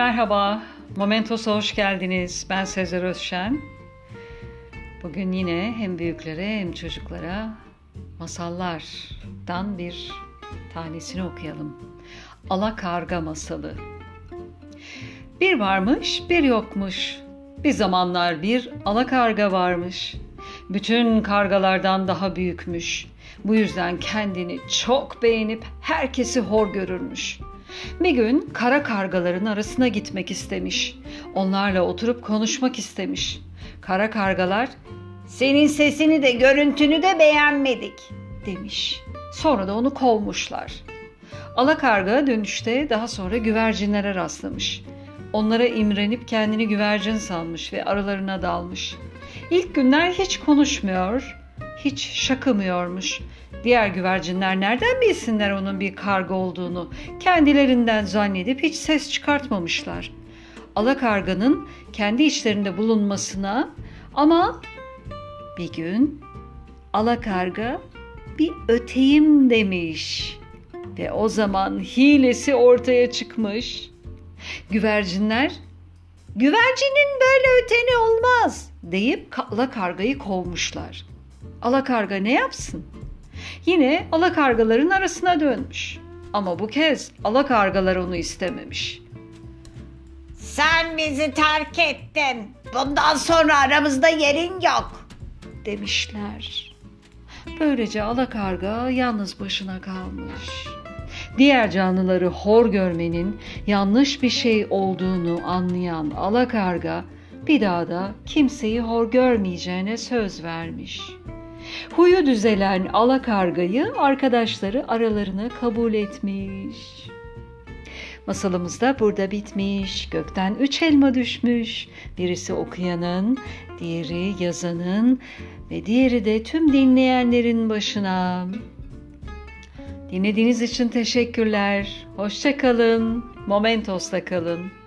Merhaba, Momentos'a hoş geldiniz. Ben Sezer Özşen. Bugün yine hem büyüklere hem çocuklara masallardan bir tanesini okuyalım. Ala Karga Masalı. Bir varmış, bir yokmuş. Bir zamanlar bir ala karga varmış. Bütün kargalardan daha büyükmüş. Bu yüzden kendini çok beğenip herkesi hor görürmüş. Bir gün kara kargaların arasına gitmek istemiş. Onlarla oturup konuşmak istemiş. Kara kargalar senin sesini de görüntünü de beğenmedik demiş. Sonra da onu kovmuşlar. Alakarga dönüşte daha sonra güvercinlere rastlamış. Onlara imrenip kendini güvercin sanmış ve aralarına dalmış. İlk günler hiç konuşmuyor, hiç şakımıyormuş. Diğer güvercinler nereden bilsinler onun bir karga olduğunu? Kendilerinden zannedip hiç ses çıkartmamışlar. Alakarganın kendi içlerinde bulunmasına ama bir gün alakarga bir öteyim demiş ve o zaman hilesi ortaya çıkmış. Güvercinler güvercinin böyle öteni olmaz deyip alakargayı kovmuşlar. Alakarga ne yapsın? Yine alakargaların arasına dönmüş. Ama bu kez alakargalar onu istememiş. Sen bizi terk ettin. Bundan sonra aramızda yerin yok demişler. Böylece alakarga yalnız başına kalmış. Diğer canlıları hor görmenin yanlış bir şey olduğunu anlayan alakarga bir daha da kimseyi hor görmeyeceğine söz vermiş. Huyu düzelen alakargayı arkadaşları aralarına kabul etmiş. Masalımız da burada bitmiş. Gökten üç elma düşmüş. Birisi okuyanın, diğeri yazanın ve diğeri de tüm dinleyenlerin başına. Dinlediğiniz için teşekkürler. Hoşçakalın. Momentos'ta kalın.